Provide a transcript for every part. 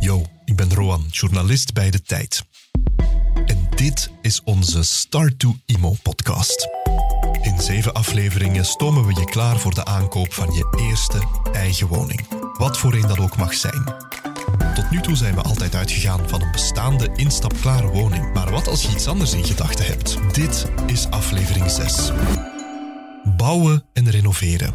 Yo, ik ben Roan, journalist bij De Tijd. En dit is onze Start to Imo podcast. In zeven afleveringen stomen we je klaar voor de aankoop van je eerste eigen woning. Wat voor een dat ook mag zijn. Tot nu toe zijn we altijd uitgegaan van een bestaande instapklare woning. Maar wat als je iets anders in gedachten hebt? Dit is aflevering 6. Bouwen en renoveren.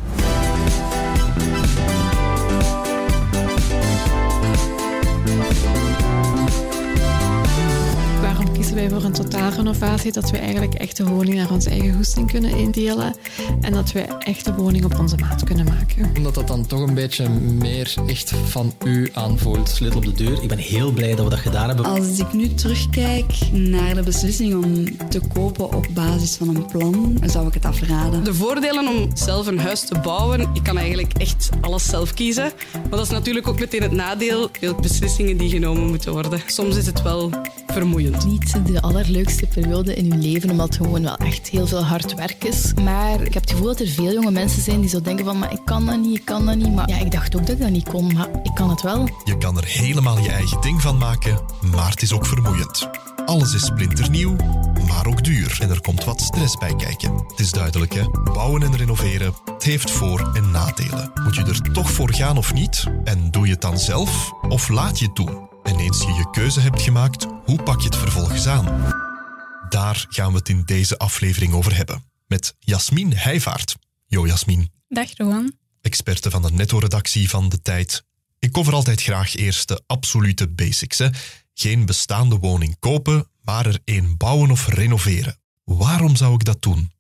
Wij voor een totaalrenovatie? Dat we eigenlijk echt de woning naar onze eigen goesting kunnen indelen en dat we echt de woning op onze maat kunnen maken. Omdat dat dan toch een beetje meer echt van u aanvoelt. Sleutel op de deur. Ik ben heel blij dat we dat gedaan hebben. Als ik nu terugkijk naar de beslissing om te kopen op basis van een plan, zou ik het afraden. De voordelen om zelf een huis te bouwen, ik kan eigenlijk echt alles zelf kiezen. Maar dat is natuurlijk ook meteen het nadeel, veel beslissingen die genomen moeten worden. Soms is het wel vermoeiend. Niet de allerleukste periode in uw leven, omdat het gewoon wel echt heel veel hard werk is. Maar ik heb het gevoel dat er veel jonge mensen zijn die zo denken van, maar ik kan dat niet, ik kan dat niet. Maar ja, ik dacht ook dat ik dat niet kon, maar ik kan het wel. Je kan er helemaal je eigen ding van maken, maar het is ook vermoeiend. Alles is splinternieuw, maar ook duur. En er komt wat stress bij kijken. Het is duidelijk, hè? Bouwen en renoveren, het heeft voor- en nadelen. Moet je er toch voor gaan of niet? En doe je het dan zelf of laat je het doen? En eens je je keuze hebt gemaakt, hoe pak je het vervolgens aan? Daar gaan we het in deze aflevering over hebben. Met Jasmin Heijvaart. Yo Jasmin, Dag Rowan. experte van de netto-redactie van De Tijd. Ik cover altijd graag eerst de absolute basics. Hè. Geen bestaande woning kopen, maar er één bouwen of renoveren. Waarom zou ik dat doen?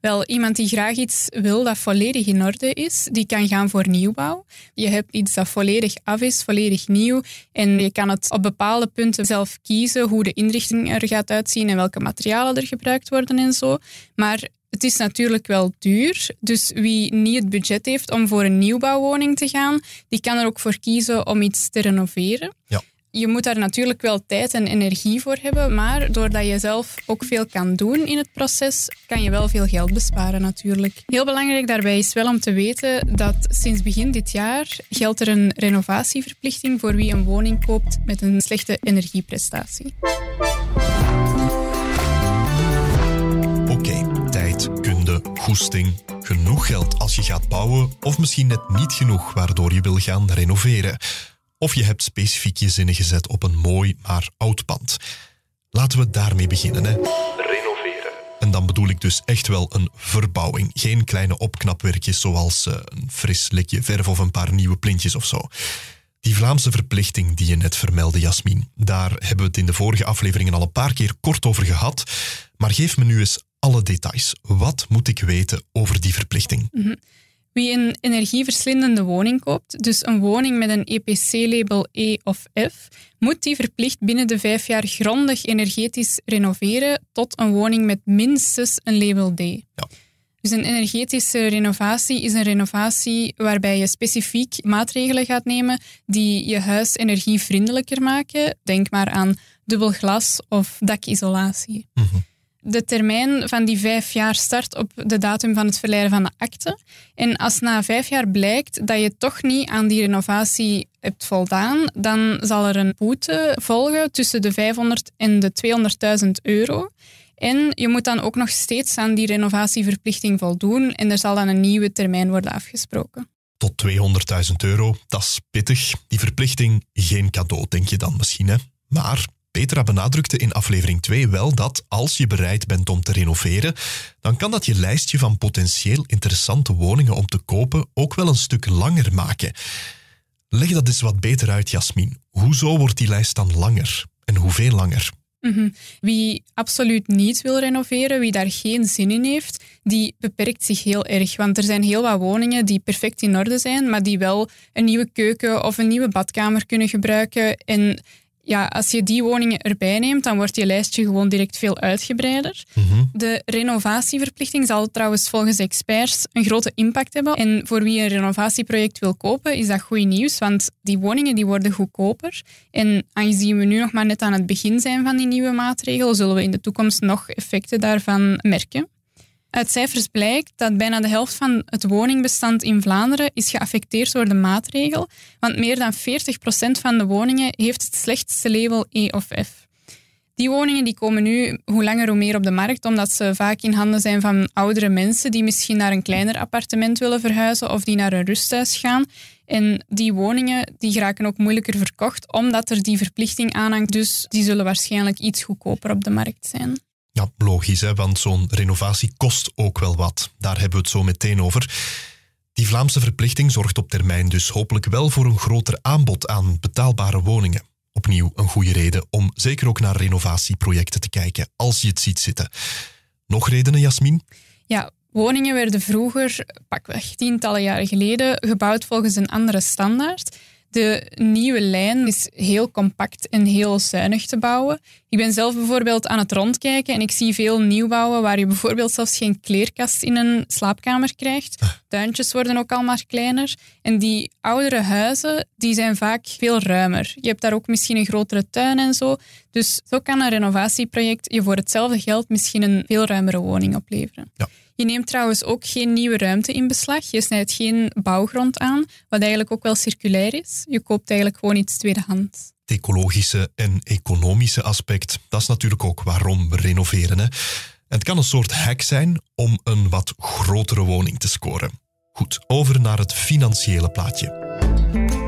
Wel, iemand die graag iets wil dat volledig in orde is, die kan gaan voor nieuwbouw. Je hebt iets dat volledig af is, volledig nieuw. En je kan het op bepaalde punten zelf kiezen hoe de inrichting er gaat uitzien en welke materialen er gebruikt worden en zo. Maar het is natuurlijk wel duur. Dus wie niet het budget heeft om voor een nieuwbouwwoning te gaan, die kan er ook voor kiezen om iets te renoveren. Ja. Je moet daar natuurlijk wel tijd en energie voor hebben, maar doordat je zelf ook veel kan doen in het proces, kan je wel veel geld besparen natuurlijk. Heel belangrijk daarbij is wel om te weten dat sinds begin dit jaar geldt er een renovatieverplichting voor wie een woning koopt met een slechte energieprestatie. Oké, tijd, kunde, goesting, genoeg geld als je gaat bouwen, of misschien net niet genoeg waardoor je wil gaan renoveren. Of je hebt specifiek je zinnen gezet op een mooi maar oud pand. Laten we daarmee beginnen. Hè. Renoveren. En dan bedoel ik dus echt wel een verbouwing. Geen kleine opknapwerkjes zoals eh, een fris likje verf of een paar nieuwe plintjes of zo. Die Vlaamse verplichting die je net vermeldde, Jasmin, daar hebben we het in de vorige afleveringen al een paar keer kort over gehad. Maar geef me nu eens alle details. Wat moet ik weten over die verplichting? Wie een energieverslindende woning koopt, dus een woning met een EPC-label E of F, moet die verplicht binnen de vijf jaar grondig energetisch renoveren tot een woning met minstens een label D. Ja. Dus een energetische renovatie is een renovatie waarbij je specifiek maatregelen gaat nemen die je huis energievriendelijker maken. Denk maar aan dubbel glas of dakisolatie. De termijn van die vijf jaar start op de datum van het verleiden van de akte. En als na vijf jaar blijkt dat je toch niet aan die renovatie hebt voldaan, dan zal er een boete volgen tussen de 500 en de 200.000 euro. En je moet dan ook nog steeds aan die renovatieverplichting voldoen en er zal dan een nieuwe termijn worden afgesproken. Tot 200.000 euro, dat is pittig. Die verplichting, geen cadeau, denk je dan misschien, hè? Maar Petra benadrukte in aflevering 2 wel dat als je bereid bent om te renoveren, dan kan dat je lijstje van potentieel interessante woningen om te kopen ook wel een stuk langer maken. Leg dat eens wat beter uit, Jasmin. Hoezo wordt die lijst dan langer? En hoeveel langer? Mhm. Wie absoluut niet wil renoveren, wie daar geen zin in heeft, die beperkt zich heel erg. Want er zijn heel wat woningen die perfect in orde zijn, maar die wel een nieuwe keuken of een nieuwe badkamer kunnen gebruiken. En ja, als je die woningen erbij neemt, dan wordt je lijstje gewoon direct veel uitgebreider. De renovatieverplichting zal trouwens volgens experts een grote impact hebben. En voor wie een renovatieproject wil kopen, is dat goed nieuws, want die woningen die worden goedkoper. En aangezien we nu nog maar net aan het begin zijn van die nieuwe maatregelen, zullen we in de toekomst nog effecten daarvan merken. Uit cijfers blijkt dat bijna de helft van het woningbestand in Vlaanderen is geaffecteerd door de maatregel, want meer dan 40% van de woningen heeft het slechtste label E of F. Die woningen die komen nu hoe langer hoe meer op de markt, omdat ze vaak in handen zijn van oudere mensen die misschien naar een kleiner appartement willen verhuizen of die naar een rusthuis gaan. En die woningen die geraken ook moeilijker verkocht, omdat er die verplichting aanhangt. Dus die zullen waarschijnlijk iets goedkoper op de markt zijn. Ja, logisch, hè? want zo'n renovatie kost ook wel wat. Daar hebben we het zo meteen over. Die Vlaamse verplichting zorgt op termijn dus hopelijk wel voor een groter aanbod aan betaalbare woningen. Opnieuw een goede reden om zeker ook naar renovatieprojecten te kijken, als je het ziet zitten. Nog redenen, Jasmin? Ja, woningen werden vroeger, pakweg tientallen jaren geleden, gebouwd volgens een andere standaard. De nieuwe lijn is heel compact en heel zuinig te bouwen. Ik ben zelf bijvoorbeeld aan het rondkijken en ik zie veel nieuwbouwen waar je bijvoorbeeld zelfs geen kleerkast in een slaapkamer krijgt. Tuintjes worden ook al maar kleiner. En die oudere huizen die zijn vaak veel ruimer. Je hebt daar ook misschien een grotere tuin en zo. Dus zo kan een renovatieproject je voor hetzelfde geld misschien een veel ruimere woning opleveren. Ja. Je neemt trouwens ook geen nieuwe ruimte in beslag. Je snijdt geen bouwgrond aan, wat eigenlijk ook wel circulair is. Je koopt eigenlijk gewoon iets tweedehands. Het ecologische en economische aspect, dat is natuurlijk ook waarom we renoveren. Hè. En het kan een soort hack zijn om een wat grotere woning te scoren. Goed, over naar het financiële plaatje.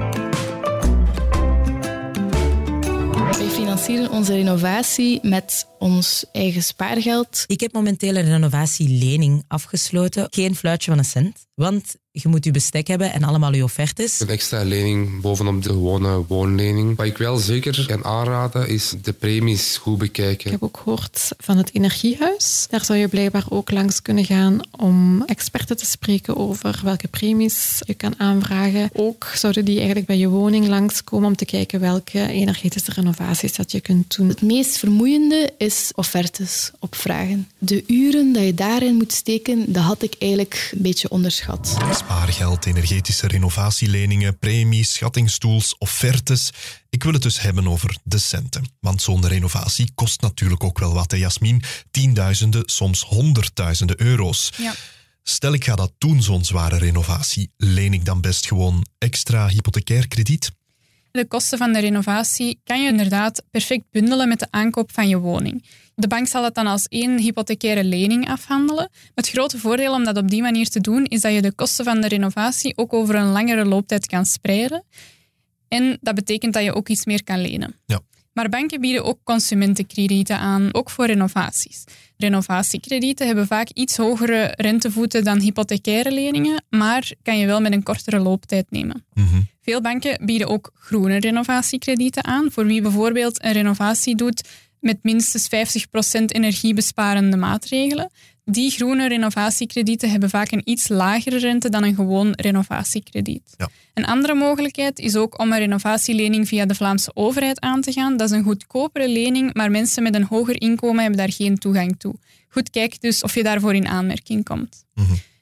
Wij financieren onze renovatie met ons eigen spaargeld. Ik heb momenteel een renovatielening afgesloten. Geen fluitje van een cent. Want je moet je bestek hebben en allemaal je offertes. Een extra lening bovenop de gewone woonlening. Wat ik wel zeker kan aanraden is de premies goed bekijken. Ik heb ook gehoord van het Energiehuis. Daar zou je blijkbaar ook langs kunnen gaan om experten te spreken over welke premies je kan aanvragen. Ook zouden die eigenlijk bij je woning langskomen om te kijken welke energetische renovaties dat je kunt doen. Het meest vermoeiende is offertes opvragen. De uren dat je daarin moet steken, dat had ik eigenlijk een beetje onderschat. Spaargeld, energetische renovatieleningen, premies, schattingstools, offertes. Ik wil het dus hebben over de centen. Want zo'n renovatie kost natuurlijk ook wel wat, hè Jasmin? Tienduizenden, soms honderdduizenden euro's. Ja. Stel ik ga dat doen, zo'n zware renovatie, leen ik dan best gewoon extra hypothecair krediet? De kosten van de renovatie kan je inderdaad perfect bundelen met de aankoop van je woning. De bank zal dat dan als één hypothecaire lening afhandelen. Het grote voordeel om dat op die manier te doen is dat je de kosten van de renovatie ook over een langere looptijd kan spreiden. En dat betekent dat je ook iets meer kan lenen. Ja. Maar banken bieden ook consumentenkredieten aan, ook voor renovaties. Renovatiekredieten hebben vaak iets hogere rentevoeten dan hypothecaire leningen, maar kan je wel met een kortere looptijd nemen. Veel banken bieden ook groene renovatiekredieten aan, voor wie bijvoorbeeld een renovatie doet met minstens 50% energiebesparende maatregelen. Die groene renovatiekredieten hebben vaak een iets lagere rente dan een gewoon renovatiekrediet. Ja. Een andere mogelijkheid is ook om een renovatielening via de Vlaamse overheid aan te gaan. Dat is een goedkopere lening, maar mensen met een hoger inkomen hebben daar geen toegang toe. Goed, kijk dus of je daarvoor in aanmerking komt.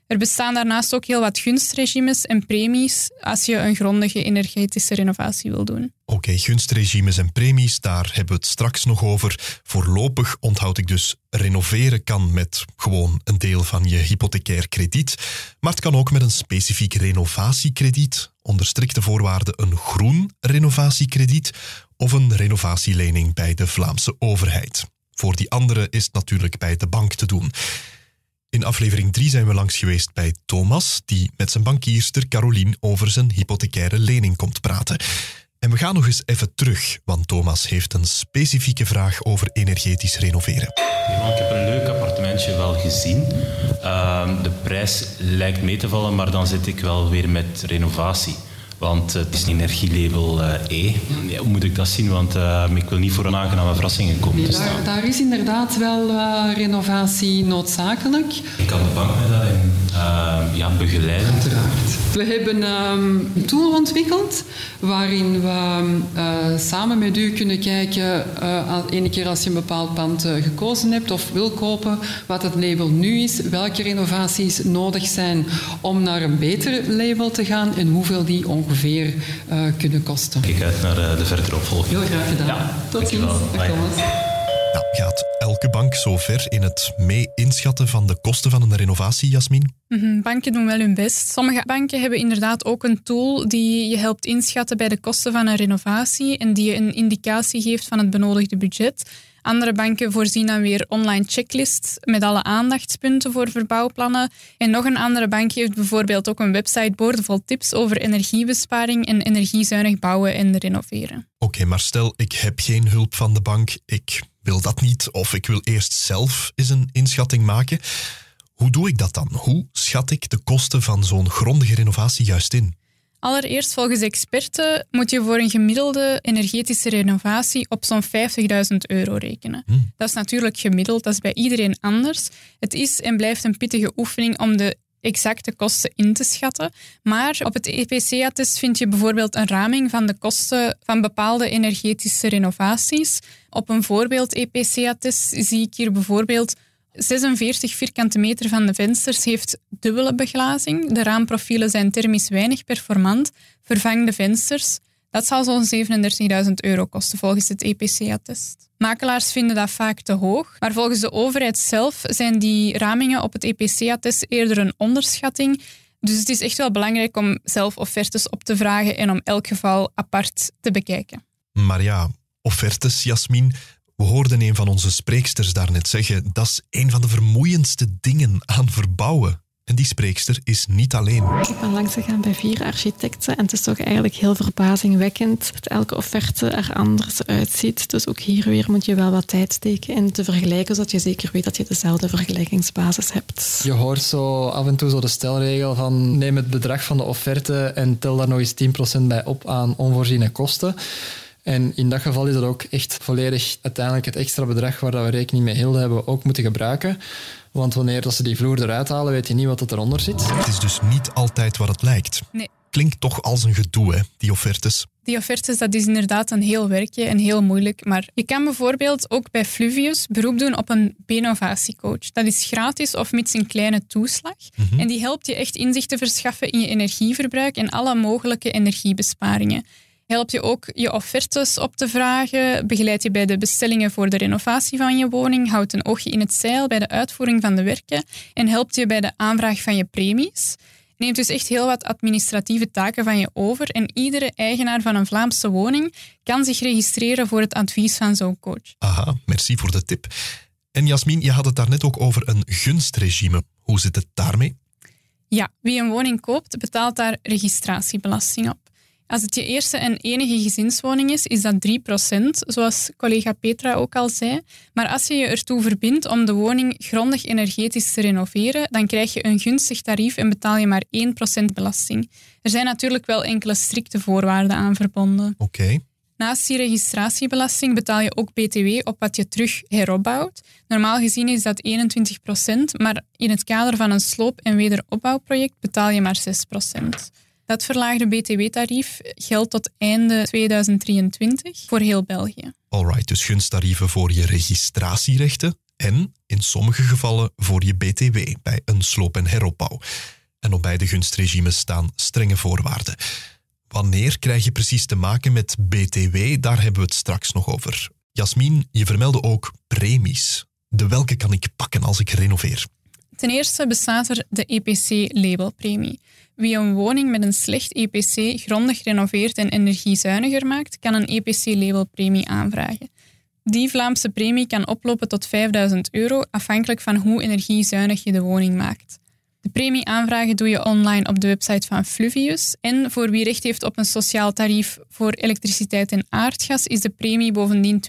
Er bestaan daarnaast ook heel wat gunstregimes en premies als je een grondige energetische renovatie wil doen. Oké, gunstregimes en premies, daar hebben we het straks nog over. Voorlopig onthoud ik dus renoveren kan met gewoon een deel van je hypothecair krediet. Maar het kan ook met een specifiek renovatiekrediet, onder strikte voorwaarden een groen renovatiekrediet of een renovatielening bij de Vlaamse overheid. Voor die andere is het natuurlijk bij de bank te doen. In aflevering 3 zijn we langs geweest bij Thomas, die met zijn bankierster Caroline over zijn hypothecaire lening komt praten. En we gaan nog eens even terug, want Thomas heeft een specifieke vraag over energetisch renoveren. Ja, ik heb een leuk appartementje wel gezien. Ehm, de prijs lijkt mee te vallen, maar dan zit ik wel weer met renovatie. Want het is een energielabel eh, E. Ja, hoe moet ik dat zien? Want eh, ik wil niet voor onaangename verrassingen komen te staan. Daar, daar is inderdaad wel eh, renovatie noodzakelijk. Kan de bank mij daarin eh, ja, begeleiden? We hebben ehm, een tool ontwikkeld waarin we eh, samen met u kunnen kijken, eh, al- ene keer als je een bepaald pand eh, gekozen hebt of wil kopen, wat het label nu is, welke renovaties nodig zijn om naar een beter label te gaan en hoeveel die ongeveer eh, kunnen kosten. Ik kijk uit naar eh, de verdere opvolging. Heel graag gedaan. Ja, Tot ziens. Dag. Thomas. Nou, gaat elke bank zo ver in het mee inschatten van de kosten van een renovatie, Jasmin? Mhm, banken doen wel hun best. Sommige banken hebben inderdaad ook een tool die je helpt inschatten bij de kosten van een renovatie en die je een indicatie geeft van het benodigde budget. Andere banken voorzien dan weer online checklists met alle aandachtspunten voor verbouwplannen. En nog een andere bank heeft bijvoorbeeld ook een website boordevol tips over energiebesparing en energiezuinig bouwen en renoveren. Oké, maar stel ik heb geen hulp van de bank, ik wil dat niet of ik wil eerst zelf eens een inschatting maken. Hoe doe ik dat dan? Hoe schat ik de kosten van zo'n grondige renovatie juist in? Allereerst, volgens experten, moet je voor een gemiddelde energetische renovatie op zo'n 50.000 euro rekenen. Dat is natuurlijk gemiddeld, dat is bij iedereen anders. Het is en blijft een pittige oefening om de exacte kosten in te schatten. Maar op het EPC-attest vind je bijvoorbeeld een raming van de kosten van bepaalde energetische renovaties. Op een voorbeeld EPC-attest zie ik hier bijvoorbeeld 46 vierkante meter van de vensters heeft dubbele beglazing. De raamprofielen zijn thermisch weinig performant. Vervang de vensters. Dat zal zo'n 37.000 euro kosten volgens het EPC-attest. Makelaars vinden dat vaak te hoog, maar volgens de overheid zelf zijn die ramingen op het EPC-attest eerder een onderschatting. Dus het is echt wel belangrijk om zelf offertes op te vragen en om elk geval apart te bekijken. Maar ja, offertes, Jasmin, we hoorden een van onze spreeksters daarnet zeggen, dat is een van de vermoeiendste dingen aan verbouwen. En die spreekster is niet alleen. Ik ben langs gegaan bij vier architecten en het is toch eigenlijk heel verbazingwekkend dat elke offerte er anders uitziet. Dus ook hier weer moet je wel wat tijd steken in te vergelijken, zodat je zeker weet dat je dezelfde vergelijkingsbasis hebt. Je hoort zo af en toe zo de stelregel van neem het bedrag van de offerte en tel daar nog eens 10% bij op aan onvoorziene kosten. En in dat geval is dat ook echt volledig uiteindelijk het extra bedrag waar we rekening mee hielden, hebben we ook moeten gebruiken. Want wanneer dat ze die vloer eruit halen, weet je niet wat er eronder zit. Het is dus niet altijd wat het lijkt. Nee. Klinkt toch als een gedoe, hè, die offertes. Die offertes, dat is inderdaad een heel werkje en heel moeilijk. Maar je kan bijvoorbeeld ook bij Fluvius beroep doen op een benovatiecoach. Dat is gratis of met een kleine toeslag. En die helpt je echt inzicht te verschaffen in je energieverbruik en alle mogelijke energiebesparingen. Helpt je ook je offertes op te vragen, begeleidt je bij de bestellingen voor de renovatie van je woning, houdt een oogje in het zeil bij de uitvoering van de werken en helpt je bij de aanvraag van je premies. Neemt dus echt heel wat administratieve taken van je over en iedere eigenaar van een Vlaamse woning kan zich registreren voor het advies van zo'n coach. Aha, merci voor de tip. En Jasmin, je had het daarnet ook over een gunstregime. Hoe zit het daarmee? Ja, wie een woning koopt, betaalt daar registratiebelasting op. Als het je eerste en enige gezinswoning is, is dat 3%, zoals collega Petra ook al zei. Maar als je je ertoe verbindt om de woning grondig energetisch te renoveren, dan krijg je een gunstig tarief en betaal je maar 1% belasting. Er zijn natuurlijk wel enkele strikte voorwaarden aan verbonden. Oké. Naast die registratiebelasting betaal je ook BTW op wat je terug heropbouwt. Normaal gezien is dat 21%, maar in het kader van een sloop- en wederopbouwproject betaal je maar 6%. Dat verlaagde BTW-tarief geldt tot einde 2023 voor heel België. Alright, dus gunsttarieven voor je registratierechten en in sommige gevallen voor je BTW bij een sloop- en heropbouw. En op beide gunstregimes staan strenge voorwaarden. Wanneer krijg je precies te maken met BTW? Daar hebben we het straks nog over. Jasmin, je vermeldde ook premies. De welke kan ik pakken als ik renoveer? Ten eerste bestaat er de EPC-labelpremie. Wie een woning met een slecht EPC grondig renoveert en energiezuiniger maakt, kan een EPC-labelpremie aanvragen. Die Vlaamse premie kan oplopen tot 5000 euro, afhankelijk van hoe energiezuinig je de woning maakt. De premie aanvragen doe je online op de website van Fluvius. En voor wie recht heeft op een sociaal tarief voor elektriciteit en aardgas, is de premie bovendien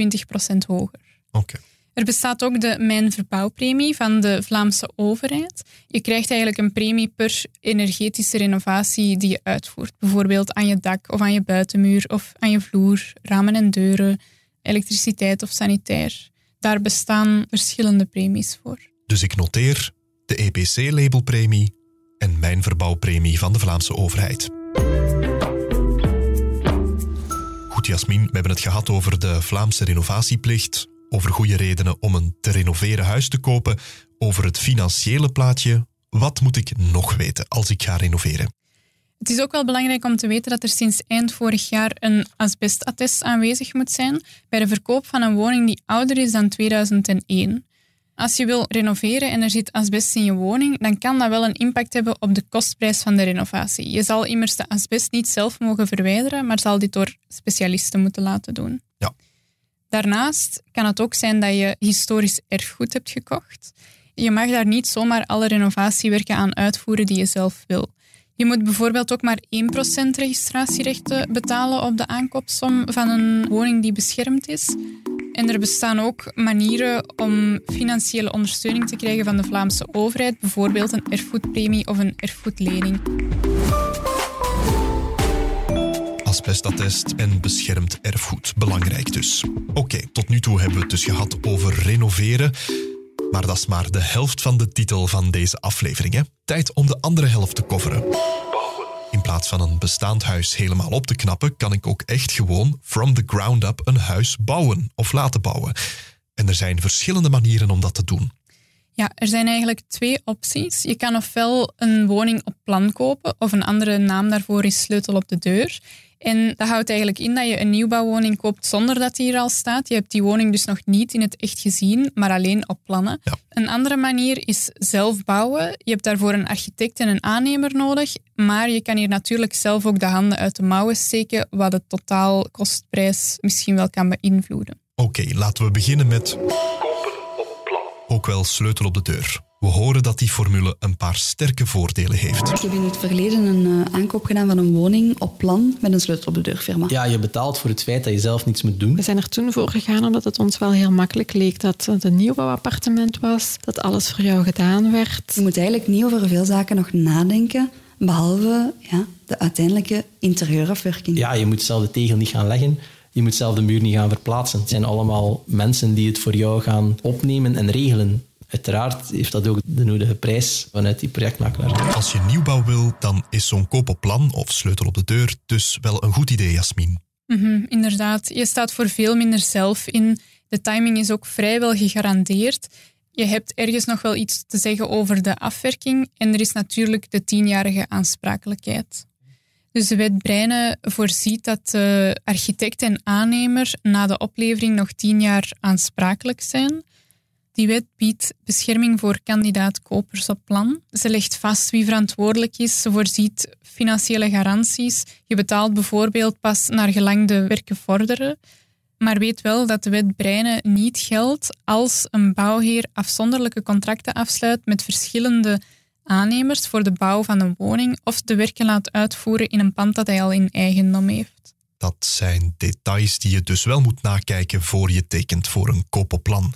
20% hoger. Oké. Er bestaat ook de Mijn Verbouwpremie van de Vlaamse overheid. Je krijgt eigenlijk een premie per energetische renovatie die je uitvoert. Bijvoorbeeld aan je dak of aan je buitenmuur of aan je vloer, ramen en deuren, elektriciteit of sanitair. Daar bestaan verschillende premies voor. Dus ik noteer de EPC-labelpremie en mijn verbouwpremie van de Vlaamse overheid. Goed, Jasmin, we hebben het gehad over de Vlaamse renovatieplicht, over goede redenen om een te renoveren huis te kopen, over het financiële plaatje. Wat moet ik nog weten als ik ga renoveren? Het is ook wel belangrijk om te weten dat er sinds eind vorig jaar een asbestattest aanwezig moet zijn bij de verkoop van een woning die ouder is dan 2001. Als je wil renoveren en er zit asbest in je woning, dan kan dat wel een impact hebben op de kostprijs van de renovatie. Je zal immers de asbest niet zelf mogen verwijderen, maar zal dit door specialisten moeten laten doen. Daarnaast kan het ook zijn dat je historisch erfgoed hebt gekocht. Je mag daar niet zomaar alle renovatiewerken aan uitvoeren die je zelf wil. Je moet bijvoorbeeld ook maar 1% registratierechten betalen op de aankoopsom van een woning die beschermd is. En er bestaan ook manieren om financiële ondersteuning te krijgen van de Vlaamse overheid, bijvoorbeeld een erfgoedpremie of een erfgoedlening. En beschermd erfgoed. Belangrijk dus. Oké, tot nu toe hebben we het dus gehad over renoveren. Maar dat is maar de helft van de titel van deze aflevering. Hè? Tijd om de andere helft te coveren. In plaats van een bestaand huis helemaal op te knappen, kan ik ook echt gewoon from the ground up een huis bouwen of laten bouwen. En er zijn verschillende manieren om dat te doen. Ja, er zijn eigenlijk twee opties. Je kan ofwel een woning op plan kopen, of een andere naam daarvoor is sleutel op de deur. En dat houdt eigenlijk in dat je een nieuwbouwwoning koopt zonder dat die er al staat. Je hebt die woning dus nog niet in het echt gezien, maar alleen op plannen. Een andere manier is zelf bouwen. Je hebt daarvoor een architect en een aannemer nodig, maar je kan hier natuurlijk zelf ook de handen uit de mouwen steken, wat de totaalkostprijs misschien wel kan beïnvloeden. Oké, laten we beginnen met. Kopen op plan. Ook wel sleutel op de deur. We horen dat die formule een paar sterke voordelen heeft. Ik heb in het verleden een uh, aankoop gedaan van een woning op plan met een sleutel op de deurfirma. Ja, je betaalt voor het feit dat je zelf niets moet doen. We zijn er toen voor gegaan omdat het ons wel heel makkelijk leek dat het een nieuwbouwappartement was, dat alles voor jou gedaan werd. Je moet eigenlijk niet over veel zaken nog nadenken, behalve ja, de uiteindelijke interieurafwerking. Ja, je moet zelf de tegel niet gaan leggen. Je moet zelf de muur niet gaan verplaatsen. Het zijn allemaal mensen die het voor jou gaan opnemen en regelen. Uiteraard heeft dat ook de nodige prijs vanuit die projectmakelaar. Als je nieuwbouw wil, dan is zo'n koop op plan of sleutel op de deur dus wel een goed idee, Jasmin. Mm inderdaad, je staat voor veel minder zelf in. De timing is ook vrijwel gegarandeerd. Je hebt ergens nog wel iets te zeggen over de afwerking en er is natuurlijk de tienjarige aansprakelijkheid. Dus de wet Breinen voorziet dat de architect en aannemer na de oplevering nog tien jaar aansprakelijk zijn. Die wet biedt bescherming voor kandidaat-kopers op plan. Ze legt vast wie verantwoordelijk is. Ze voorziet financiële garanties. Je betaalt bijvoorbeeld pas naar gelang de werken vorderen. Maar weet wel dat de wet Breinen niet geldt als een bouwheer afzonderlijke contracten afsluit met verschillende aannemers voor de bouw van een woning of de werken laat uitvoeren in een pand dat hij al in eigendom heeft. Dat zijn details die je dus wel moet nakijken voor je tekent voor een koopoplan.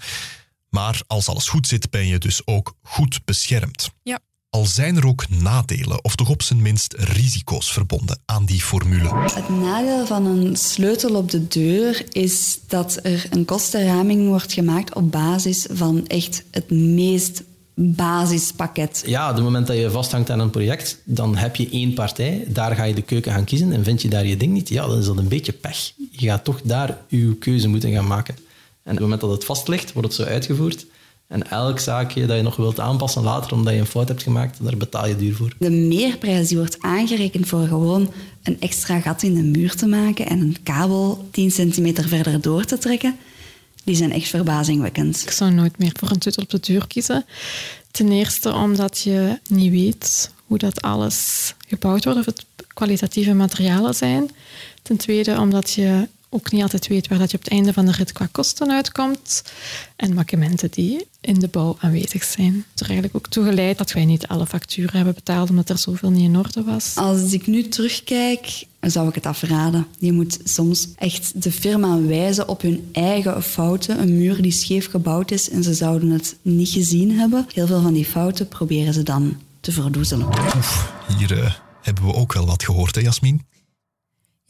Maar als alles goed zit, ben je dus ook goed beschermd. Ja. Al zijn er ook nadelen, of toch op zijn minst risico's verbonden aan die formule. Het nadeel van een sleutel op de deur is dat er een kostenraming wordt gemaakt op basis van echt het meest basispakket. Ja, op het moment dat je vasthangt aan een project, dan heb je één partij. Daar ga je de keuken gaan kiezen en vind je daar je ding niet, ja, dan is dat een beetje pech. Je gaat toch daar je keuze moeten gaan maken. En op het moment dat het vast ligt, wordt het zo uitgevoerd. En elk zaakje dat je nog wilt aanpassen later omdat je een fout hebt gemaakt, daar betaal je duur voor. De meerprijs die wordt aangerekend voor gewoon een extra gat in de muur te maken en een kabel 10 centimeter verder door te trekken, die zijn echt verbazingwekkend. Ik zou nooit meer voor een sleutel op de deur kiezen. Ten eerste omdat je niet weet hoe dat alles gebouwd wordt, of het kwalitatieve materialen zijn. Ten tweede omdat je ook niet altijd weet waar dat je op het einde van de rit qua kosten uitkomt. En mankementen die in de bouw aanwezig zijn. Het is er eigenlijk ook toe geleid dat wij niet alle facturen hebben betaald omdat er zoveel niet in orde was. Als ik nu terugkijk, zou ik het afraden. Je moet soms echt de firma wijzen op hun eigen fouten. Een muur die scheef gebouwd is en ze zouden het niet gezien hebben. Heel veel van die fouten proberen ze dan te verdoezelen. Oef, hier uh, hebben we ook wel wat gehoord, hè Jasmin?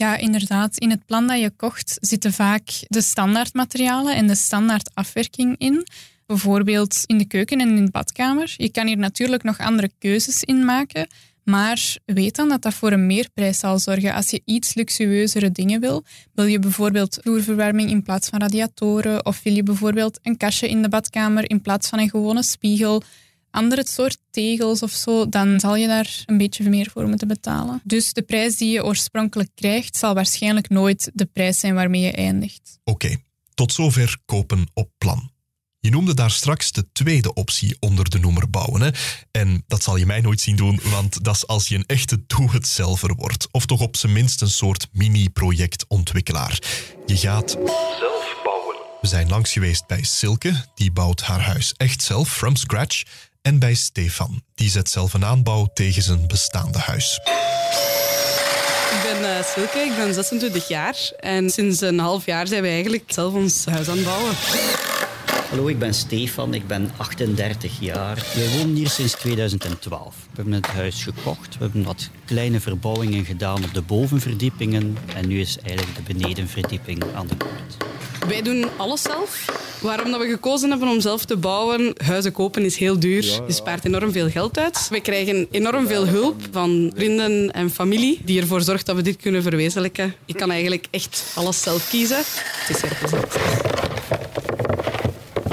Ja, inderdaad. In het plan dat je kocht zitten vaak de standaardmaterialen en de standaardafwerking in. Bijvoorbeeld in de keuken en in de badkamer. Je kan hier natuurlijk nog andere keuzes in maken. Maar weet dan dat dat voor een meerprijs zal zorgen. Als je iets luxueuzere dingen wil, wil je bijvoorbeeld vloerverwarming in plaats van radiatoren, of wil je bijvoorbeeld een kastje in de badkamer in plaats van een gewone spiegel, andere soort tegels of zo, dan zal je daar een beetje meer voor moeten betalen. Dus de prijs die je oorspronkelijk krijgt, zal waarschijnlijk nooit de prijs zijn waarmee je eindigt. Oké, tot zover kopen op plan. Je noemde daar straks de tweede optie onder de noemer bouwen. Hè? En dat zal je mij nooit zien doen, want dat is als je een echte doe-het-zelver wordt. Of toch op zijn minst een soort mini-projectontwikkelaar. Je gaat zelf bouwen. We zijn langs geweest bij Silke, die bouwt haar huis echt zelf, from scratch. En bij Stefan, die zet zelf een aanbouw tegen zijn bestaande huis. Ik ben uh, Silke, ik ben 26 jaar. En sinds een half jaar zijn we eigenlijk zelf ons huis aan het bouwen. Hallo, ik ben Stefan, ik ben 38 jaar. Wij wonen hier sinds 2012. We hebben het huis gekocht, we hebben wat kleine verbouwingen gedaan op de bovenverdiepingen en nu is eigenlijk de benedenverdieping aan de beurt. Wij doen alles zelf. Waarom dat we gekozen hebben om zelf te bouwen, huizen kopen is heel duur. Je spaart enorm veel geld uit. We krijgen enorm veel hulp van vrienden en familie die ervoor zorgt dat we dit kunnen verwezenlijken. Ik kan eigenlijk echt alles zelf kiezen. Het is heel plezant.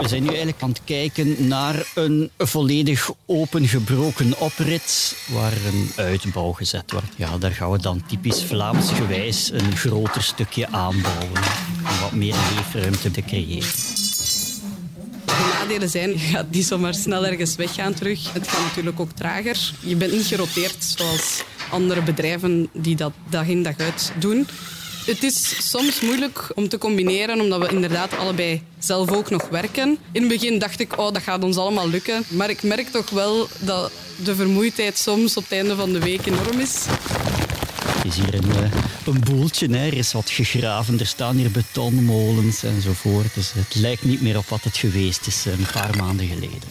We zijn nu eigenlijk aan het kijken naar een volledig opengebroken oprit waar een uitbouw gezet wordt. Ja, daar gaan we dan typisch Vlaams gewijs een groter stukje aanbouwen om wat meer leefruimte te creëren. De nadelen zijn, je gaat niet zomaar snel ergens weggaan terug. Het gaat natuurlijk ook trager. Je bent niet geroteerd zoals andere bedrijven die dat dag in dag uit doen. Het is soms moeilijk om te combineren, omdat we inderdaad allebei zelf ook nog werken. In het begin dacht ik, oh, dat gaat ons allemaal lukken. Maar ik merk toch wel dat de vermoeidheid soms op het einde van de week enorm is. Is hier een, eh, een boeltje, hè. er is wat gegraven, er staan hier betonmolens enzovoort. Dus het lijkt niet meer op wat het geweest is eh, een paar maanden geleden.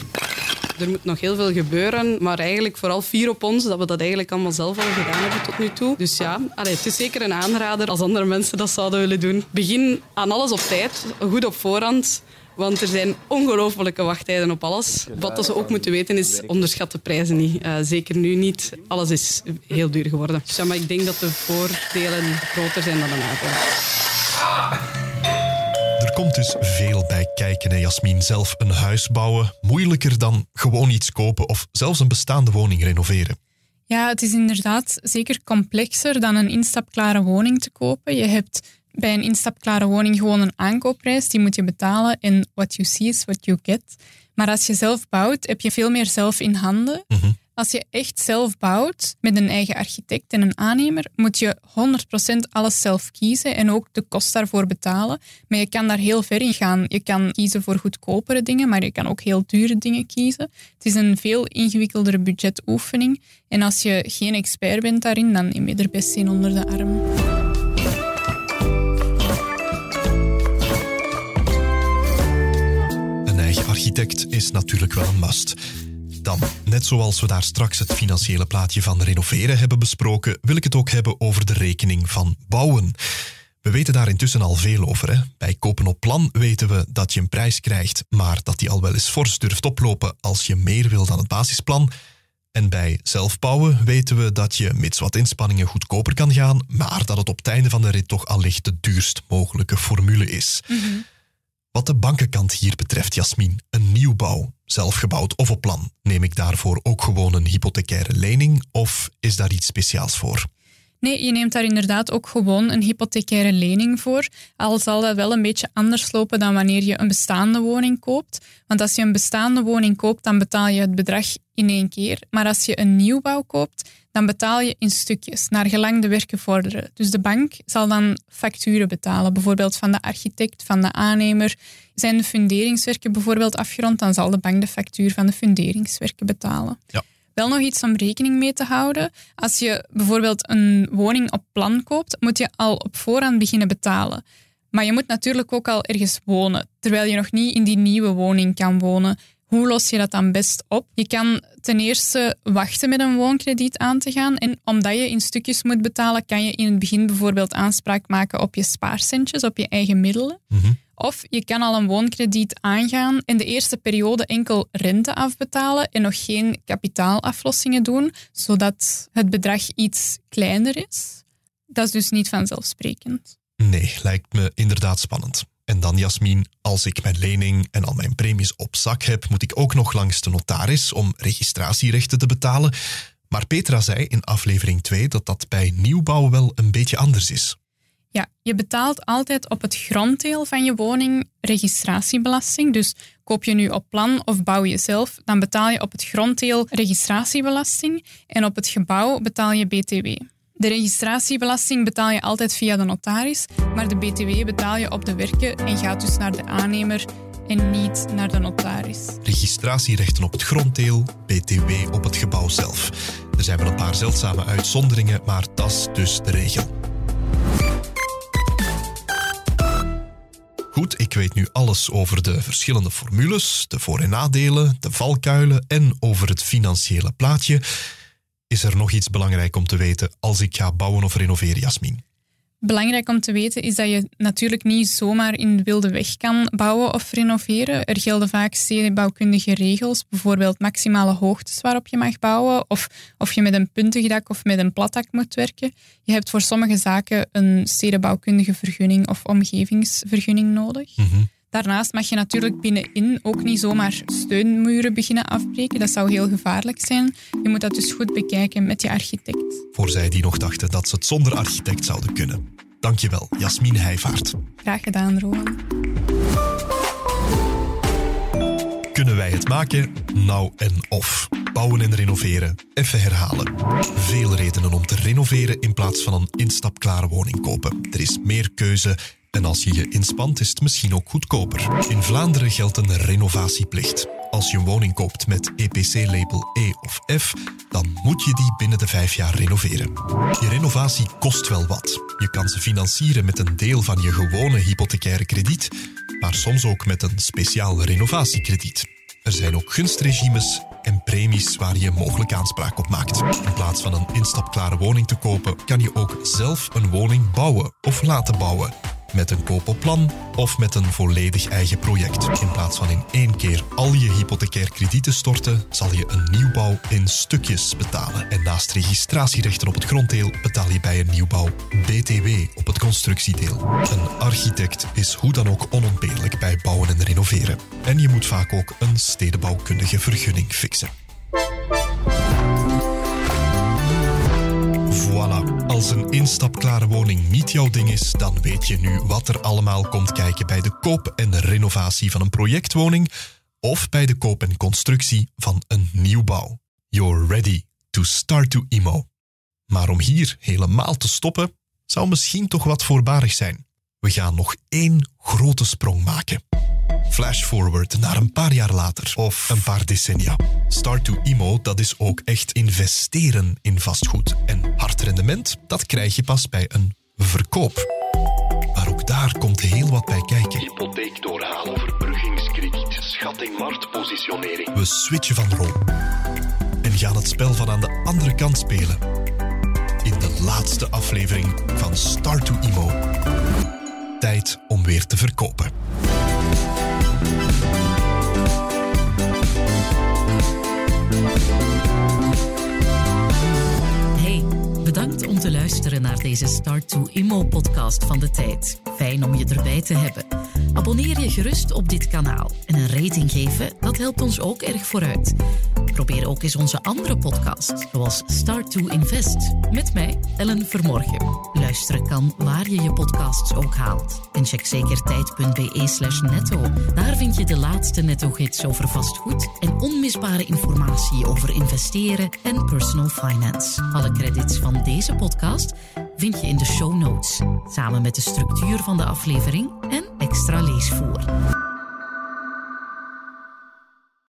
Er moet nog heel veel gebeuren, maar eigenlijk vooral vier op ons dat we dat eigenlijk allemaal zelf al gedaan hebben tot nu toe. Dus ja, het is zeker een aanrader als andere mensen dat zouden willen doen. Begin aan alles op tijd, goed op voorhand. Want er zijn ongelofelijke wachttijden op alles. Wat ze ook moeten weten is, onderschat de prijzen niet. Uh, zeker nu niet. Alles is heel duur geworden. Dus ja, maar ik denk dat de voordelen groter zijn dan de nadelen. Er komt dus veel bij kijken, hè, Jasmin. Zelf een huis bouwen, moeilijker dan gewoon iets kopen of zelfs een bestaande woning renoveren. Ja, het is inderdaad zeker complexer dan een instapklare woning te kopen. Je hebt bij een instapklare woning gewoon een aankoopprijs, die moet je betalen en what you see is what you get. Maar als je zelf bouwt, heb je veel meer zelf in handen. Als je echt zelf bouwt, met een eigen architect en een aannemer, moet je 100% alles zelf kiezen en ook de kost daarvoor betalen. Maar je kan daar heel ver in gaan. Je kan kiezen voor goedkopere dingen, maar je kan ook heel dure dingen kiezen. Het is een veel ingewikkeldere budgetoefening. En als je geen expert bent daarin, dan neem je er best in onder de arm. Een eigen architect is natuurlijk wel een must. Dan, net zoals we daar straks het financiële plaatje van renoveren hebben besproken, wil ik het ook hebben over de rekening van bouwen. We weten daar intussen al veel over. Hè? Bij kopen op plan weten we dat je een prijs krijgt, maar dat die al wel eens fors durft oplopen als je meer wil dan het basisplan. En bij zelfbouwen weten we dat je mits wat inspanningen goedkoper kan gaan, maar dat het op het einde van de rit toch allicht de duurst mogelijke formule is. Wat de bankenkant hier betreft, Jasmin, een nieuwbouw, zelfgebouwd of op plan, neem ik daarvoor ook gewoon een hypothecaire lening of is daar iets speciaals voor? Nee, je neemt daar inderdaad ook gewoon een hypothecaire lening voor. Al zal dat wel een beetje anders lopen dan wanneer je een bestaande woning koopt. Want als je een bestaande woning koopt, dan betaal je het bedrag in één keer. Maar als je een nieuwbouw koopt, dan betaal je in stukjes, naar gelang de werken vorderen. Dus de bank zal dan facturen betalen, bijvoorbeeld van de architect, van de aannemer. Zijn de funderingswerken bijvoorbeeld afgerond, dan zal de bank de factuur van de funderingswerken betalen. Ja. Wel nog iets om rekening mee te houden. Als je bijvoorbeeld een woning op plan koopt, moet je al op voorhand beginnen betalen. Maar je moet natuurlijk ook al ergens wonen, terwijl je nog niet in die nieuwe woning kan wonen. Hoe los je dat dan best op? Je kan ten eerste wachten met een woonkrediet aan te gaan. En omdat je in stukjes moet betalen, kan je in het begin bijvoorbeeld aanspraak maken op je spaarcentjes, op je eigen middelen. Of je kan al een woonkrediet aangaan en de eerste periode enkel rente afbetalen en nog geen kapitaalaflossingen doen, zodat het bedrag iets kleiner is. Dat is dus niet vanzelfsprekend. Nee, lijkt me inderdaad spannend. En dan Jasmin, als ik mijn lening en al mijn premies op zak heb, moet ik ook nog langs de notaris om registratierechten te betalen. Maar Petra zei in aflevering 2 dat dat bij nieuwbouw wel een beetje anders is. Ja, je betaalt altijd op het gronddeel van je woning registratiebelasting. Dus koop je nu op plan of bouw je zelf, dan betaal je op het gronddeel registratiebelasting en op het gebouw betaal je BTW. De registratiebelasting betaal je altijd via de notaris, maar de BTW betaal je op de werken en gaat dus naar de aannemer en niet naar de notaris. Registratierechten op het gronddeel, BTW op het gebouw zelf. Er zijn wel een paar zeldzame uitzonderingen, maar dat is dus de regel. Goed, ik weet nu alles over de verschillende formules, de voor- en nadelen, de valkuilen en over het financiële plaatje. Is er nog iets belangrijk om te weten als ik ga bouwen of renoveren, Jasmin? Belangrijk om te weten is dat je natuurlijk niet zomaar in de wilde weg kan bouwen of renoveren. Er gelden vaak stedenbouwkundige regels, bijvoorbeeld maximale hoogtes waarop je mag bouwen, of of je met een puntig dak of met een platdak moet werken. Je hebt voor sommige zaken een stedenbouwkundige vergunning of omgevingsvergunning nodig. Daarnaast mag je natuurlijk binnenin ook niet zomaar steunmuren beginnen afbreken. Dat zou heel gevaarlijk zijn. Je moet dat dus goed bekijken met je architect. Voor zij die nog dachten dat ze het zonder architect zouden kunnen. Dankjewel, Jasmin Heijvaart. Graag gedaan, Rowan. Kunnen wij het maken? Nou en of. Bouwen en renoveren. Even herhalen. Veel redenen om te renoveren in plaats van een instapklare woning kopen. Er is meer keuze en als je je inspant is het misschien ook goedkoper. In Vlaanderen geldt een renovatieplicht. Als je een woning koopt met EPC-label E of F, dan moet je die binnen de vijf jaar renoveren. Je renovatie kost wel wat. Je kan ze financieren met een deel van je gewone hypothecaire krediet, maar soms ook met een speciaal renovatiekrediet. Er zijn ook gunstregimes en premies waar je mogelijk aanspraak op maakt. In plaats van een instapklare woning te kopen, kan je ook zelf een woning bouwen of laten bouwen. Met een koop op plan of met een volledig eigen project. In plaats van in één keer al je hypothecair krediet te storten, zal je een nieuwbouw in stukjes betalen. En naast registratierechten op het gronddeel betaal je bij een nieuwbouw BTW op het constructiedeel. Een architect is hoe dan ook onontbeerlijk bij bouwen en renoveren. En je moet vaak ook een stedenbouwkundige vergunning fixen. Als een instapklare woning niet jouw ding is, dan weet je nu wat er allemaal komt kijken bij de koop en de renovatie van een projectwoning of bij de koop en constructie van een nieuwbouw. You're ready to start to IMO. Maar om hier helemaal te stoppen, zou misschien toch wat voorbarig zijn. We gaan nog één grote sprong maken. Flash forward naar een paar jaar later of een paar decennia. Start to IMO, dat is ook echt investeren in vastgoed. En hard rendement, dat krijg je pas bij een verkoop. Maar ook daar komt heel wat bij kijken. Hypotheek doorhalen, verbruggingskrediet, schatting, marktpositionering. We switchen van rol en gaan het spel van aan de andere kant spelen. In de laatste aflevering van Start to IMO. Tijd om weer te verkopen. Te luisteren naar deze Start to Immo podcast van de tijd. Fijn om je erbij te hebben. Abonneer je gerust op dit kanaal en een rating geven, dat helpt ons ook erg vooruit. Probeer ook eens onze andere podcasts, zoals Start to Invest, met mij, Ellen Vermorgen. Luisteren kan waar je je podcasts ook haalt. En check zeker tijd.be netto. Daar vind je de laatste netto-gids over vastgoed en onmisbare informatie over investeren en personal finance. Alle credits van deze podcast vind je in de show notes, samen met de structuur van de aflevering en extra leesvoer.